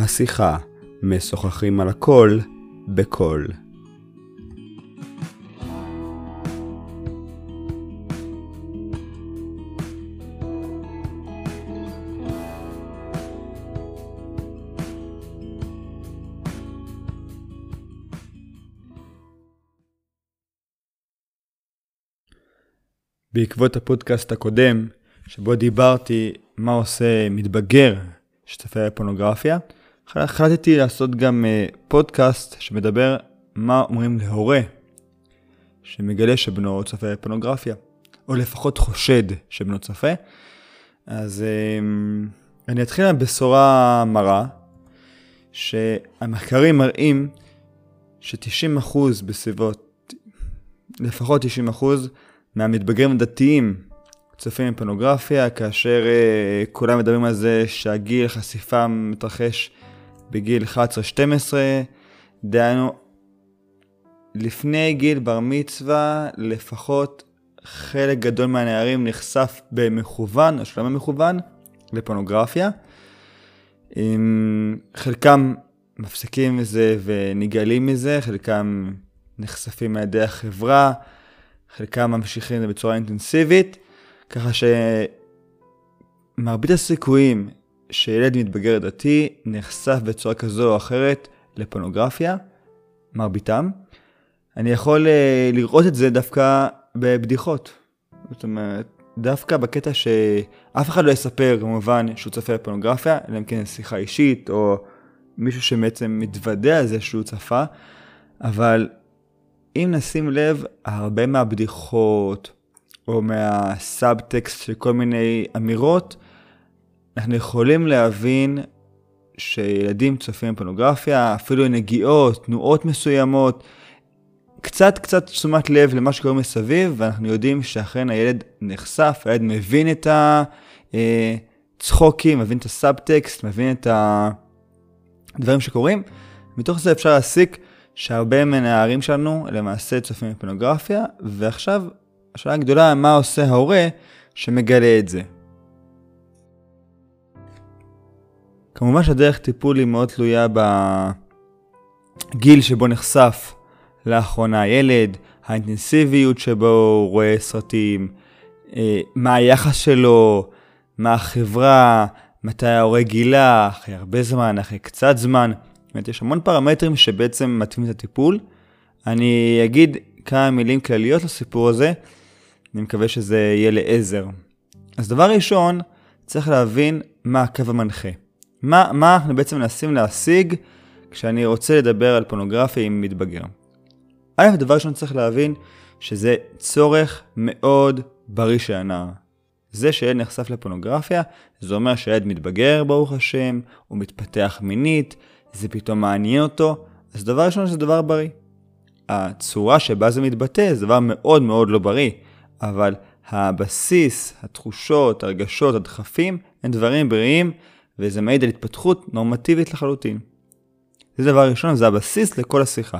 השיחה, משוחחים על הכל, בקול. בעקבות הפודקאסט הקודם, שבו דיברתי מה עושה מתבגר שצופה בפורנוגרפיה, החלטתי לעשות גם uh, פודקאסט שמדבר מה אומרים להורה שמגלה שבנו צופה בפורנוגרפיה, או לפחות חושד שבנו צופה. אז uh, אני אתחיל עם בשורה מרה, שהמחקרים מראים ש-90% בסביבות, לפחות 90% מהמתבגרים הדתיים צופים בפורנוגרפיה, כאשר uh, כולם מדברים על זה שהגיל חשיפה מתרחש בגיל 11-12, דהיינו, לפני גיל בר מצווה, לפחות חלק גדול מהנערים נחשף במכוון, או שלא במכוון, לפורנוגרפיה. חלקם מפסיקים מזה ונגאלים מזה, חלקם נחשפים על ידי החברה, חלקם ממשיכים בצורה אינטנסיבית, ככה שמרבית הסיכויים שילד מתבגר דתי נחשף בצורה כזו או אחרת לפורנוגרפיה, מרביתם. אני יכול uh, לראות את זה דווקא בבדיחות. זאת אומרת, דווקא בקטע שאף אחד לא יספר כמובן שהוא צופה בפורנוגרפיה, אלא אם כן שיחה אישית, או מישהו שבעצם מתוודה על זה שהוא צפה, אבל אם נשים לב, הרבה מהבדיחות, או מהסאבטקסט של כל מיני אמירות, אנחנו יכולים להבין שילדים צופים בפורנוגרפיה, אפילו נגיעות, תנועות מסוימות, קצת קצת תשומת לב למה שקורה מסביב, ואנחנו יודעים שאכן הילד נחשף, הילד מבין את הצחוקים, מבין את הסאבטקסט, מבין את הדברים שקורים. מתוך זה אפשר להסיק שהרבה מהנערים שלנו למעשה צופים בפורנוגרפיה, ועכשיו השאלה הגדולה מה עושה ההורה שמגלה את זה. כמובן שהדרך טיפול היא מאוד תלויה בגיל שבו נחשף לאחרונה הילד, האינטנסיביות שבו הוא רואה סרטים, אה, מה היחס שלו, מה החברה, מתי ההורה גילה, אחרי הרבה זמן, אחרי קצת זמן. זאת אומרת, יש המון פרמטרים שבעצם מתאימים את הטיפול. אני אגיד כמה מילים כלליות לסיפור הזה, אני מקווה שזה יהיה לעזר. אז דבר ראשון, צריך להבין מה הקו המנחה. מה, מה אנחנו בעצם מנסים להשיג כשאני רוצה לדבר על פורנוגרפיה עם מתבגר. א', דבר ראשון צריך להבין שזה צורך מאוד בריא של הנער. זה שילד נחשף לפורנוגרפיה, זה אומר שהילד מתבגר, ברוך השם, הוא מתפתח מינית, זה פתאום מעניין אותו, אז דבר ראשון זה דבר בריא. הצורה שבה זה מתבטא זה דבר מאוד מאוד לא בריא, אבל הבסיס, התחושות, הרגשות, הדחפים, הם דברים בריאים וזה מעיד על התפתחות נורמטיבית לחלוטין. זה דבר ראשון, זה הבסיס לכל השיחה.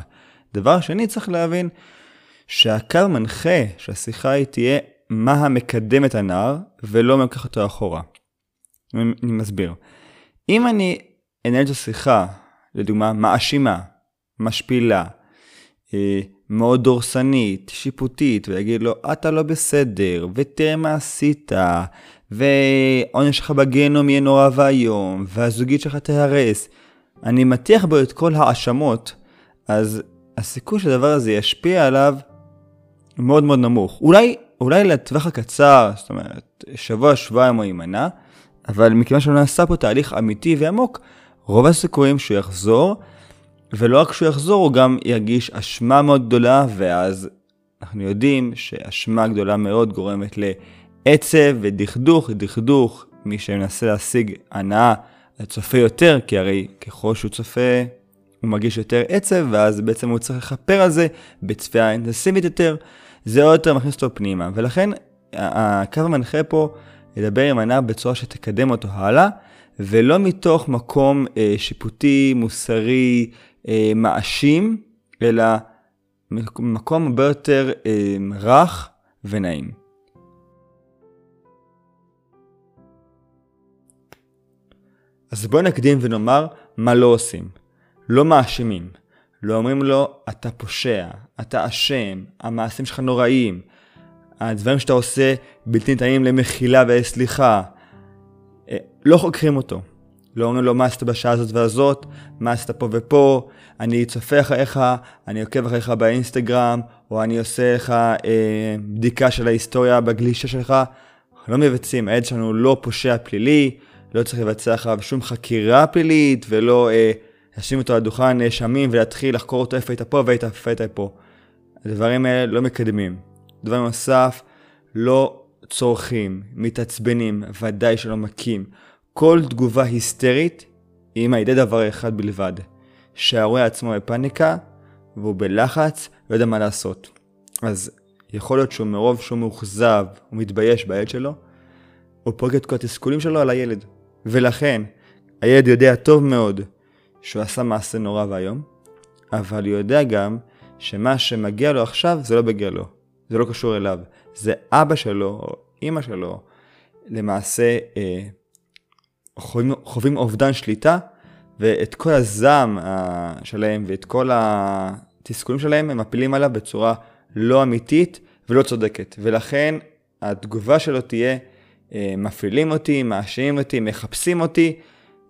דבר שני, צריך להבין שהקו המנחה שהשיחה היא תהיה מה המקדם את הנער, ולא מה לקח אותו אחורה. אני מסביר. אם אני אנהל את השיחה, לדוגמה, מאשימה, משפילה, אה, מאוד דורסנית, שיפוטית, ויגיד לו, אתה לא בסדר, ותראה מה עשית, ועונש שלך בגיהנום יהיה נורא ואיום, והזוגית שלך תהרס. אני מטיח בו את כל ההאשמות, אז הסיכוי שהדבר הזה ישפיע עליו מאוד מאוד נמוך. אולי, אולי לטווח הקצר, זאת אומרת, שבוע, שבועיים הוא יימנע, אבל מכיוון שלא נעשה פה תהליך אמיתי ועמוק, רוב הסיכויים שהוא יחזור, ולא רק שהוא יחזור, הוא גם ירגיש אשמה מאוד גדולה, ואז אנחנו יודעים שאשמה גדולה מאוד גורמת ל... עצב ודכדוך, דכדוך, מי שמנסה להשיג הנאה לצופה יותר, כי הרי ככל שהוא צופה הוא מרגיש יותר עצב, ואז בעצם הוא צריך לכפר על זה בצפייה אינטנסיבית יותר, זה עוד יותר מכניס אותו פנימה. ולכן הקו המנחה פה לדבר עם הנער בצורה שתקדם אותו הלאה, ולא מתוך מקום אה, שיפוטי, מוסרי, אה, מאשים, אלא מקום הרבה יותר אה, רך ונעים. אז בואו נקדים ונאמר מה לא עושים. לא מאשימים. לא אומרים לו, אתה פושע, אתה אשם, המעשים שלך נוראים, הדברים שאתה עושה בלתי ניתנים למחילה וסליחה. אה, לא חוקרים אותו. לא אומרים לו מה עשית בשעה הזאת והזאת, מה עשית פה ופה, אני צופה אחריך, אני עוקב אחריך באינסטגרם, או אני עושה לך אה, בדיקה של ההיסטוריה בגלישה שלך. לא מבצעים, העד שלנו לא פושע פלילי, לא צריך לבצע אחריו שום חקירה פלילית, ולא אה, לשים אותו על דוכן נאשמים ולהתחיל לחקור אותו איפה היית פה והיית איפה היית פה. הדברים האלה לא מקדמים. דבר נוסף, לא צורכים, מתעצבנים, ודאי שלא מכים. כל תגובה היסטרית היא ידי דבר אחד בלבד, שההורה עצמו בפאניקה והוא בלחץ לא יודע מה לעשות. אז יכול להיות שהוא מרוב שהוא מאוכזב, הוא מתבייש בילד שלו, הוא פוגע את כל התסכולים שלו על הילד. ולכן, הילד יודע טוב מאוד שהוא עשה מעשה נורא ואיום, אבל הוא יודע גם שמה שמגיע לו עכשיו זה לא מגיע לו, זה לא קשור אליו. זה אבא שלו או אימא שלו, למעשה אה, חווים, חווים אובדן שליטה, ואת כל הזעם אה, שלהם ואת כל התסכולים שלהם הם מפילים עליו בצורה לא אמיתית ולא צודקת. ולכן התגובה שלו תהיה, מפעילים אותי, מאשימים אותי, מחפשים אותי,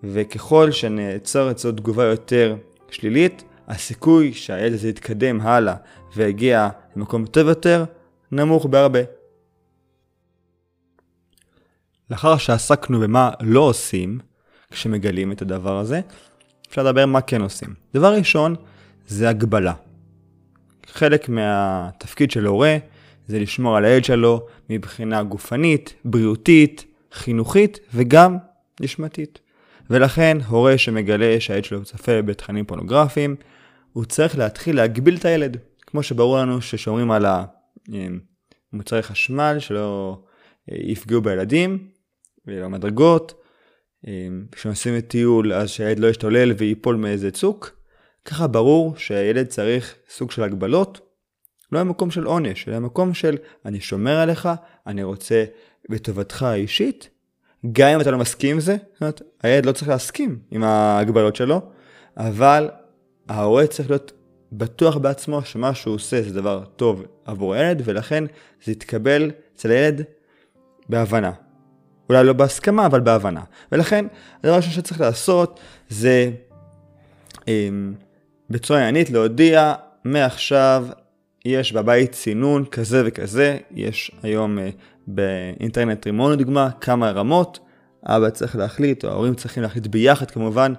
וככל שנעצור את זאת תגובה יותר שלילית, הסיכוי שהילד הזה יתקדם הלאה ויגיע למקום טוב יותר, נמוך בהרבה. לאחר שעסקנו במה לא עושים כשמגלים את הדבר הזה, אפשר לדבר מה כן עושים. דבר ראשון זה הגבלה. חלק מהתפקיד של הורה זה לשמור על הילד שלו מבחינה גופנית, בריאותית, חינוכית וגם נשמתית. ולכן הורה שמגלה שהילד שלו צופה בתכנים פורנוגרפיים, הוא צריך להתחיל להגביל את הילד. כמו שברור לנו ששומרים על המוצרי חשמל שלא אה, יפגעו בילדים, במדרגות, כשנוסעים לטיול אז שהילד לא ישתולל וייפול מאיזה צוק, ככה ברור שהילד צריך סוג של הגבלות, לא ממקום של עונש, אלא ממקום של אני שומר עליך, אני רוצה בטובתך האישית, גם אם אתה לא מסכים עם זה, זאת אומרת, הילד לא צריך להסכים עם ההגבלות שלו, אבל ההורה צריך להיות בטוח בעצמו שמה שהוא עושה זה דבר טוב עבור הילד, ולכן זה יתקבל אצל הילד בהבנה. אולי לא בהסכמה, אבל בהבנה. ולכן, הדבר הראשון שצריך לעשות זה אמ, בצורה עניינית להודיע, מעכשיו יש בבית צינון כזה וכזה, יש היום אה, באינטרנט רימון לדוגמה כמה רמות, אבא צריך להחליט, או ההורים צריכים להחליט ביחד כמובן,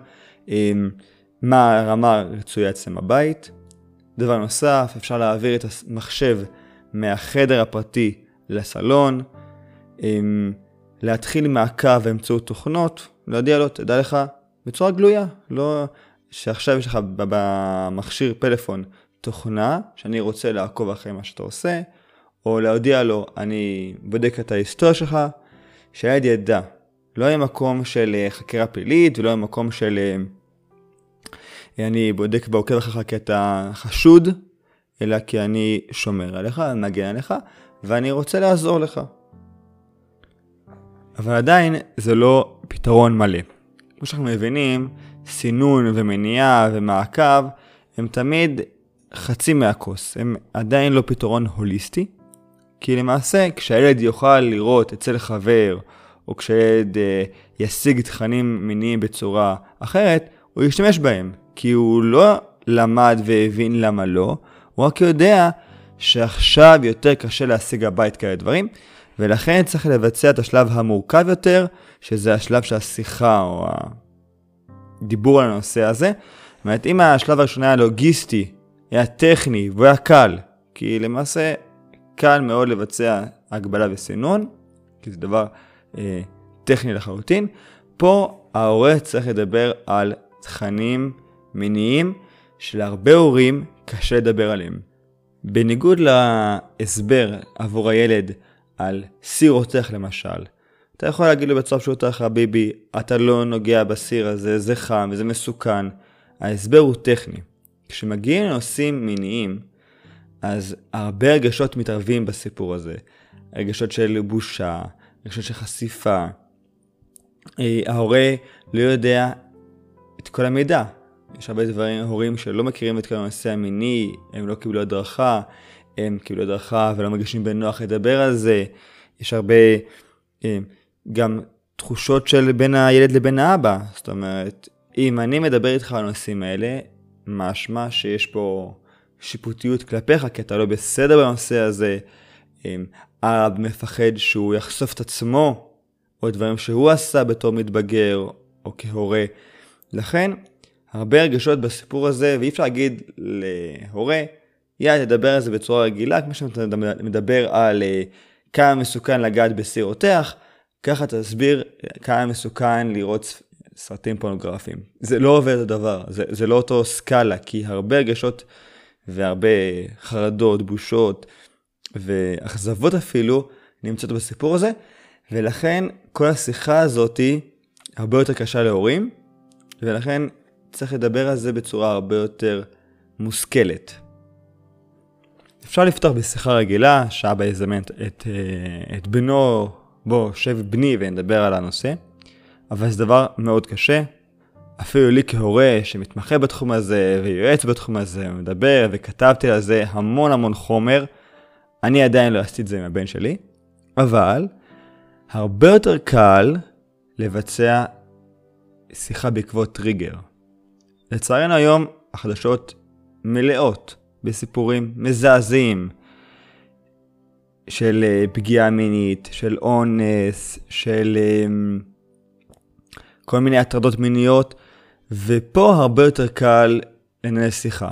מה הרמה הרצויה אצלם בבית. דבר נוסף, אפשר להעביר את המחשב מהחדר הפרטי לסלון, להתחיל מעקב באמצעות תוכנות, להודיע לו, תדע לך, בצורה גלויה, לא שעכשיו יש לך במכשיר פלאפון תוכנה שאני רוצה לעקוב אחרי מה שאתה עושה, או להודיע לו, אני בודק את ההיסטוריה שלך, שהילד ידע, לא יהיה מקום של אה, חקירה פלילית ולא יהיה מקום של אה, אני בודק ועוקב אחריך כי אתה חשוד, אלא כי אני שומר עליך, מגן עליך, ואני רוצה לעזור לך. אבל עדיין זה לא פתרון מלא. כמו שאנחנו מבינים, סינון ומניעה ומעקב הם תמיד חצי מהכוס, הם עדיין לא פתרון הוליסטי, כי למעשה כשהילד יוכל לראות אצל חבר, או כשהילד אה, ישיג תכנים מיניים בצורה אחרת, הוא ישתמש בהם, כי הוא לא למד והבין למה לא, הוא רק יודע שעכשיו יותר קשה להשיג הבית כאלה דברים, ולכן צריך לבצע את השלב המורכב יותר, שזה השלב של השיחה או הדיבור על הנושא הזה. זאת אומרת, אם השלב הראשון היה לוגיסטי, היה טכני והוא היה קל, כי למעשה קל מאוד לבצע הגבלה וסינון, כי זה דבר אה, טכני לחלוטין, פה ההורה צריך לדבר על תכנים מיניים שלהרבה הורים קשה לדבר עליהם. בניגוד להסבר עבור הילד על סיר רותח למשל, אתה יכול להגיד לו בצורה פשוטה חביבי, אתה לא נוגע בסיר הזה, זה חם וזה מסוכן. ההסבר הוא טכני. כשמגיעים לנושאים מיניים, אז הרבה רגשות מתערבים בסיפור הזה. רגשות של בושה, רגשות של חשיפה. אה, ההורה לא יודע את כל המידע. יש הרבה דברים, הורים שלא מכירים את כל הנושא המיני, הם לא קיבלו הדרכה, הם קיבלו הדרכה ולא מרגישים בנוח לדבר על זה. יש הרבה אה, גם תחושות של בין הילד לבין האבא. זאת אומרת, אם אני מדבר איתך על הנושאים האלה, משמע שיש פה שיפוטיות כלפיך, כי אתה לא בסדר בנושא הזה. אב מפחד שהוא יחשוף את עצמו, או דברים שהוא עשה בתור מתבגר, או כהורה. לכן, הרבה רגשות בסיפור הזה, ואי אפשר להגיד להורה, יאללה, תדבר על זה בצורה רגילה, כמו שאתה מדבר על uh, כמה מסוכן לגעת בסיר רותח, ככה תסביר כמה מסוכן לראות סרטים פורנוגרפיים. זה לא עובד הדבר, זה, זה לא אותו סקאלה, כי הרבה רגשות והרבה חרדות, בושות ואכזבות אפילו נמצאות בסיפור הזה, ולכן כל השיחה הזאתי הרבה יותר קשה להורים, ולכן צריך לדבר על זה בצורה הרבה יותר מושכלת. אפשר לפתוח בשיחה רגילה, שאבא יזמן את, את, אה, את בנו, בוא, שב בני ונדבר על הנושא, אבל זה דבר מאוד קשה. אפילו לי כהורה שמתמחה בתחום הזה ויועץ בתחום הזה ומדבר וכתבתי על זה המון המון חומר, אני עדיין לא עשיתי את זה עם הבן שלי, אבל הרבה יותר קל לבצע שיחה בעקבות טריגר. לצערנו היום החדשות מלאות בסיפורים מזעזעים של אה, פגיעה מינית, של אונס, של אמ, כל מיני הטרדות מיניות, ופה הרבה יותר קל לנהל שיחה.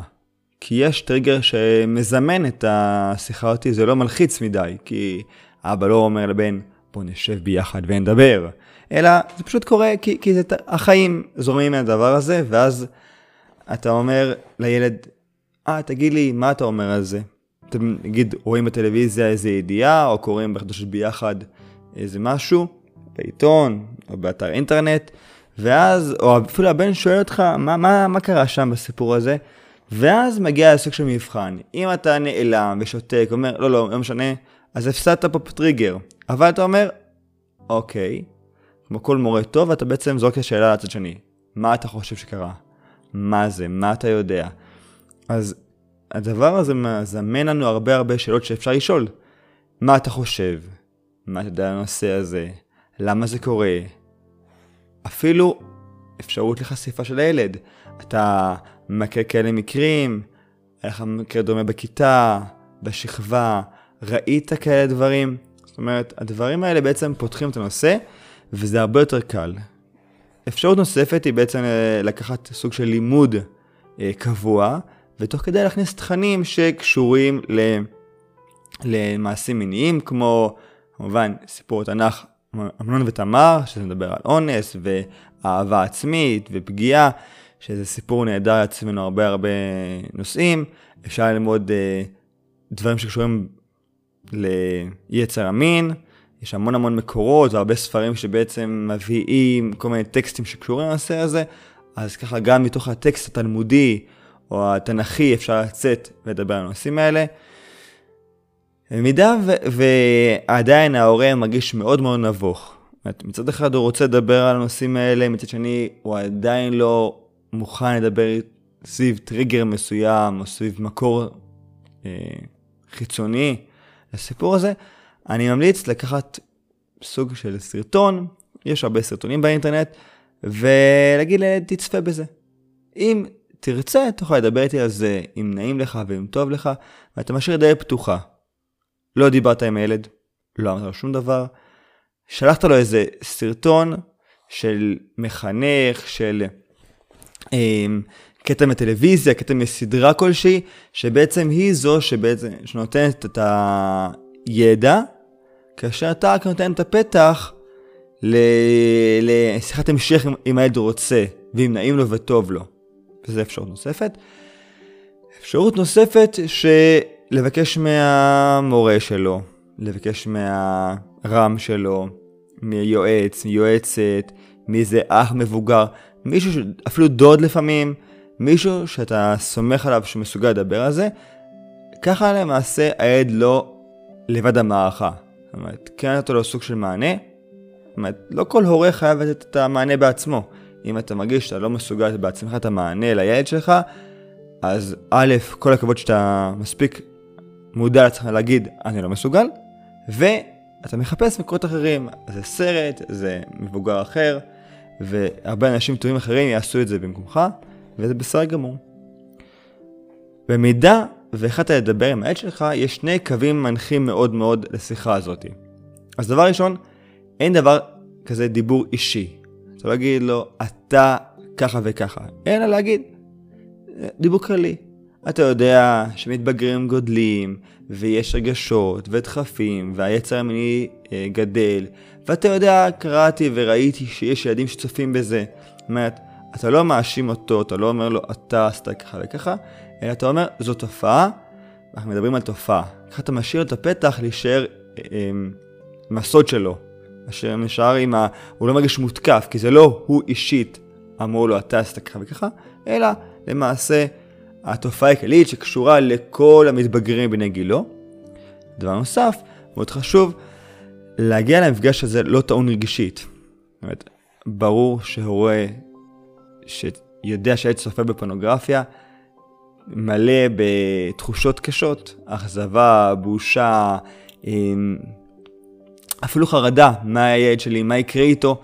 כי יש טריגר שמזמן את השיחה אותי, זה לא מלחיץ מדי, כי אבא לא אומר לבן, בוא נשב ביחד ונדבר, אלא זה פשוט קורה כי, כי זה, החיים זורמים מהדבר הזה, ואז אתה אומר לילד, אה, תגיד לי, מה אתה אומר על זה? אתם נגיד רואים בטלוויזיה איזה ידיעה, או קוראים בחדשות ביחד איזה משהו, בעיתון, או באתר אינטרנט, ואז, או אפילו הבן שואל אותך, מה, מה, מה קרה שם בסיפור הזה? ואז מגיע לסוג של מבחן. אם אתה נעלם ושותק, אומר, לא, לא, לא משנה, אז הפסדת פה טריגר. אבל אתה אומר, אוקיי, כמו כל מורה טוב, אתה בעצם זורק את השאלה לצד שני. מה אתה חושב שקרה? מה זה? מה אתה יודע? אז הדבר הזה מזמן לנו הרבה הרבה שאלות שאפשר לשאול. מה אתה חושב? מה אתה יודע על הנושא הזה? למה זה קורה? אפילו אפשרות לחשיפה של הילד. אתה מכיר כאלה מקרים, היה לך מקרה דומה בכיתה, בשכבה, ראית כאלה דברים. זאת אומרת, הדברים האלה בעצם פותחים את הנושא, וזה הרבה יותר קל. אפשרות נוספת היא בעצם אה, לקחת סוג של לימוד אה, קבוע, ותוך כדי להכניס תכנים שקשורים למעשים מיניים, כמו כמובן סיפור התנ"ך אמנון ותמר, שזה מדבר על אונס ואהבה עצמית ופגיעה, שזה סיפור נהדר לעצמנו הרבה הרבה נושאים. אפשר ללמוד אה, דברים שקשורים ליצר המין, יש המון המון מקורות והרבה ספרים שבעצם מביאים כל מיני טקסטים שקשורים לנושא הזה, אז ככה גם מתוך הטקסט התלמודי או התנ"כי אפשר לצאת ולדבר על הנושאים האלה. במידה ו- ועדיין ההורה מרגיש מאוד מאוד נבוך. מצד אחד הוא רוצה לדבר על הנושאים האלה, מצד שני הוא עדיין לא מוכן לדבר סביב טריגר מסוים או סביב מקור אה, חיצוני לסיפור הזה. אני ממליץ לקחת סוג של סרטון, יש הרבה סרטונים באינטרנט, ולהגיד לילד תצפה בזה. אם תרצה, תוכל לדבר איתי על זה אם נעים לך ואם טוב לך, ואתה משאיר די פתוחה. לא דיברת עם הילד, לא אמרת לו שום דבר, שלחת לו איזה סרטון של מחנך, של אה, קטע מטלוויזיה, קטע מסדרה כלשהי, שבעצם היא זו שבעצם שנותנת את הידע, כאשר אתה רק נותן את הפתח לשיחת המשך אם הילד רוצה, ואם נעים לו וטוב לו. וזו אפשרות נוספת. אפשרות נוספת שלבקש מהמורה שלו, לבקש מהרם שלו, מיועץ, מיועצת, מאיזה אח מבוגר, מישהו, אפילו דוד לפעמים, מישהו שאתה סומך עליו שמסוגל לדבר על זה, ככה למעשה הילד לא לבד המערכה. זאת אומרת, כן נתת לו סוג של מענה. זאת אומרת, לא כל הורה חייב לתת את המענה בעצמו. אם אתה מרגיש שאתה לא מסוגל בעצמך את המענה לילד שלך, אז א', כל הכבוד שאתה מספיק מודע לעצמך להגיד, אני לא מסוגל, ואתה מחפש מקורות אחרים, זה סרט, זה מבוגר אחר, והרבה אנשים טובים אחרים יעשו את זה במקומך, וזה בסדר גמור. במידה והחלטת לדבר עם העד שלך, יש שני קווים מנחים מאוד מאוד לשיחה הזאת. אז דבר ראשון, אין דבר כזה דיבור אישי. אתה לא להגיד לו, אתה ככה וככה, אלא להגיד, דיבור כללי. אתה יודע שמתבגרים גודלים, ויש רגשות, ודחפים, והיצר המיני אה, גדל, ואתה יודע, קראתי וראיתי שיש ילדים שצופים בזה. זאת אומרת, אתה לא מאשים אותו, אתה לא אומר לו, אתה עשית ככה וככה, אלא אתה אומר, זו תופעה, אנחנו מדברים על תופעה. ככה אתה משאיר את הפתח להישאר אה, אה, עם הסוד שלו. אשר נשאר עם ה... הוא לא מרגיש מותקף, כי זה לא הוא אישית אמרו לו, אתה עשית ככה וככה, אלא למעשה התופעה הכללית שקשורה לכל המתבגרים בני גילו. דבר נוסף, מאוד חשוב, להגיע למפגש הזה לא טעון רגשית. זאת אומרת, ברור שהורה שיודע שהילד צופה בפורנוגרפיה, מלא בתחושות קשות, אכזבה, בושה, אפילו חרדה, מה הילד שלי, מה יקרה איתו,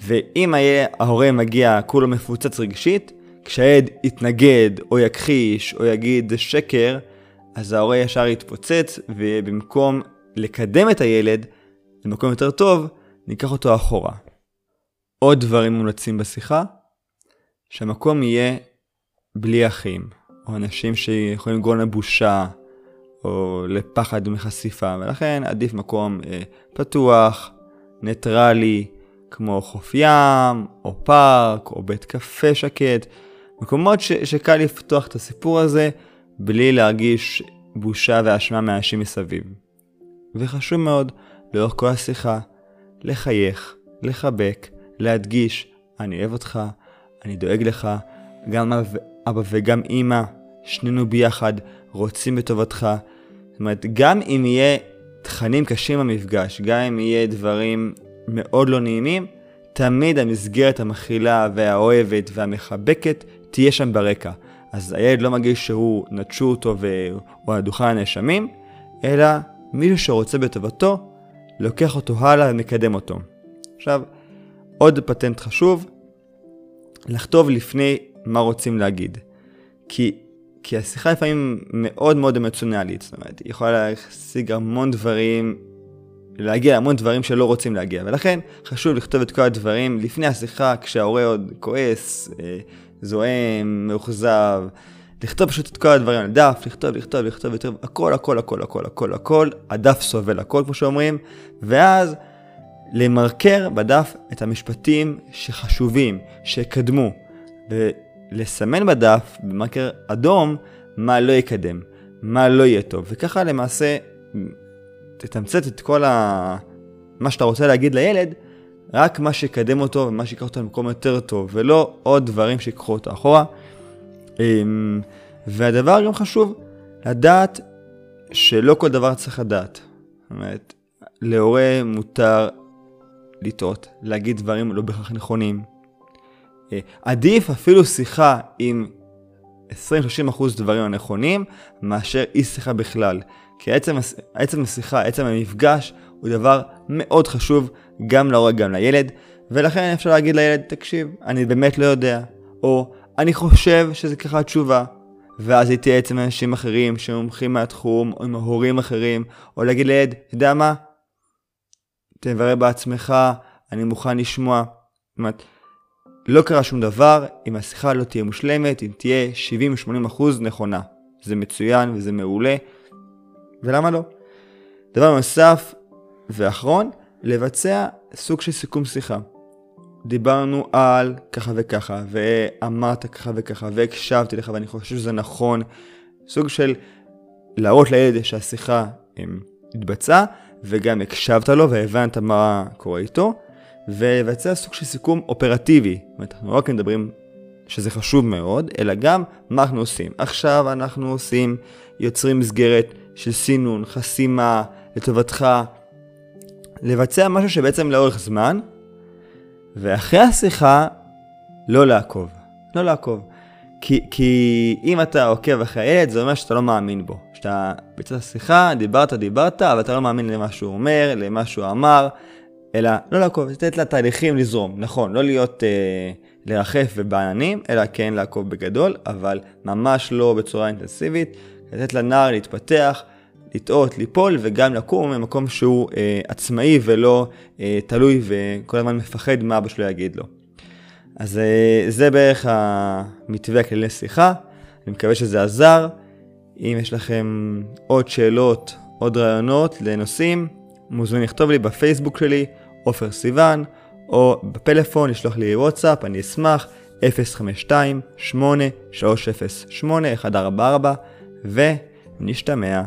ואם ההורה מגיע כולו מפוצץ רגשית, כשהילד יתנגד, או יכחיש, או יגיד זה שקר, אז ההורה ישר יתפוצץ, ובמקום לקדם את הילד למקום יותר טוב, ניקח אותו אחורה. עוד דברים מומלצים בשיחה, שהמקום יהיה בלי אחים, או אנשים שיכולים לגרום לבושה, או לפחד מחשיפה, ולכן עדיף מקום אה, פתוח, ניטרלי, כמו חוף ים, או פארק, או בית קפה שקט, מקומות ש- שקל לפתוח את הסיפור הזה בלי להרגיש בושה ואשמה מאנשים מסביב. וחשוב מאוד, לאורך כל השיחה, לחייך, לחבק, להדגיש, אני אוהב אותך, אני דואג לך, גם אבא וגם אמא, שנינו ביחד, רוצים בטובתך. זאת אומרת, גם אם יהיה תכנים קשים במפגש, גם אם יהיה דברים מאוד לא נעימים, תמיד המסגרת המכילה והאוהבת והמחבקת תהיה שם ברקע. אז הילד לא מרגיש שהוא נטשו אותו והוא על דוכן הנאשמים, אלא מישהו שרוצה בטובתו, לוקח אותו הלאה ומקדם אותו. עכשיו, עוד פטנט חשוב, לכתוב לפני מה רוצים להגיד. כי, כי השיחה לפעמים מאוד מאוד אמוציונלית, זאת אומרת, היא יכולה להשיג המון דברים להגיע להמון דברים שלא רוצים להגיע, ולכן חשוב לכתוב את כל הדברים לפני השיחה, כשההורה עוד כועס, אה, זועם, מאוכזב, לכתוב פשוט את כל הדברים על דף, לכתוב, לכתוב, לכתוב, לכתוב, הכל, הכל, הכל, הכל, הכל, הכל, הדף סובל הכל, כמו שאומרים, ואז למרקר בדף את המשפטים שחשובים, שקדמו, ולסמן בדף במרקר אדום מה לא יקדם, מה לא יהיה טוב, וככה למעשה תתמצת את כל ה... מה שאתה רוצה להגיד לילד, רק מה שיקדם אותו ומה שיקח אותו למקום יותר טוב, ולא עוד דברים שיקחו אותו אחורה. אמ, והדבר גם חשוב, לדעת שלא כל דבר צריך לדעת. זאת אומרת, להורה מותר לטעות, להגיד דברים לא בהכרח נכונים. אה, עדיף אפילו שיחה עם 20-30% דברים הנכונים, מאשר אי שיחה בכלל. כי עצם, עצם השיחה, עצם המפגש, הוא דבר מאוד חשוב גם להורה גם לילד, ולכן אפשר להגיד לילד, תקשיב, אני באמת לא יודע, או אני חושב שזה ככה התשובה, ואז להתייעץ עם אנשים אחרים שמומחים מהתחום, או עם הורים אחרים, או להגיד לילד, אתה יודע מה? תברר בעצמך, אני מוכן לשמוע. זאת אומרת, לא קרה שום דבר אם השיחה לא תהיה מושלמת, אם תהיה 70-80% נכונה. זה מצוין וזה מעולה, ולמה לא? דבר נוסף ואחרון, לבצע סוג של סיכום שיחה. דיברנו על ככה וככה, ואמרת ככה וככה, והקשבתי לך ואני חושב שזה נכון. סוג של להראות לילד שהשיחה התבצעה, וגם הקשבת לו והבנת מה קורה איתו, ולבצע סוג של סיכום אופרטיבי. זאת אומרת, אנחנו לא רק מדברים שזה חשוב מאוד, אלא גם מה אנחנו עושים. עכשיו אנחנו עושים, יוצרים מסגרת של סינון, חסימה, לטובתך, לבצע משהו שבעצם לאורך זמן, ואחרי השיחה, לא לעקוב. לא לעקוב. כי, כי אם אתה עוקב אחרי הילד, זה אומר שאתה לא מאמין בו. שאתה ביצעת שיחה, דיברת, דיברת, אבל אתה לא מאמין למה שהוא אומר, למה שהוא אמר, אלא לא לעקוב, לתת לתהליכים לזרום. נכון, לא להיות, אה, לרחף ובעננים, אלא כן לעקוב בגדול, אבל ממש לא בצורה אינטנסיבית, לתת לנער להתפתח, לטעות, ליפול, וגם לקום ממקום שהוא אה, עצמאי ולא אה, תלוי וכל הזמן מפחד מה אבא שלו יגיד לו. אז אה, זה בערך המתווה הכללי לשיחה, אני מקווה שזה עזר. אם יש לכם עוד שאלות, עוד רעיונות לנושאים, מוזמנים לכתוב לי בפייסבוק שלי, עופר סיוון, או בפלאפון, לשלוח לי וואטסאפ, אני אשמח, 052-8308-144, ונשתמע.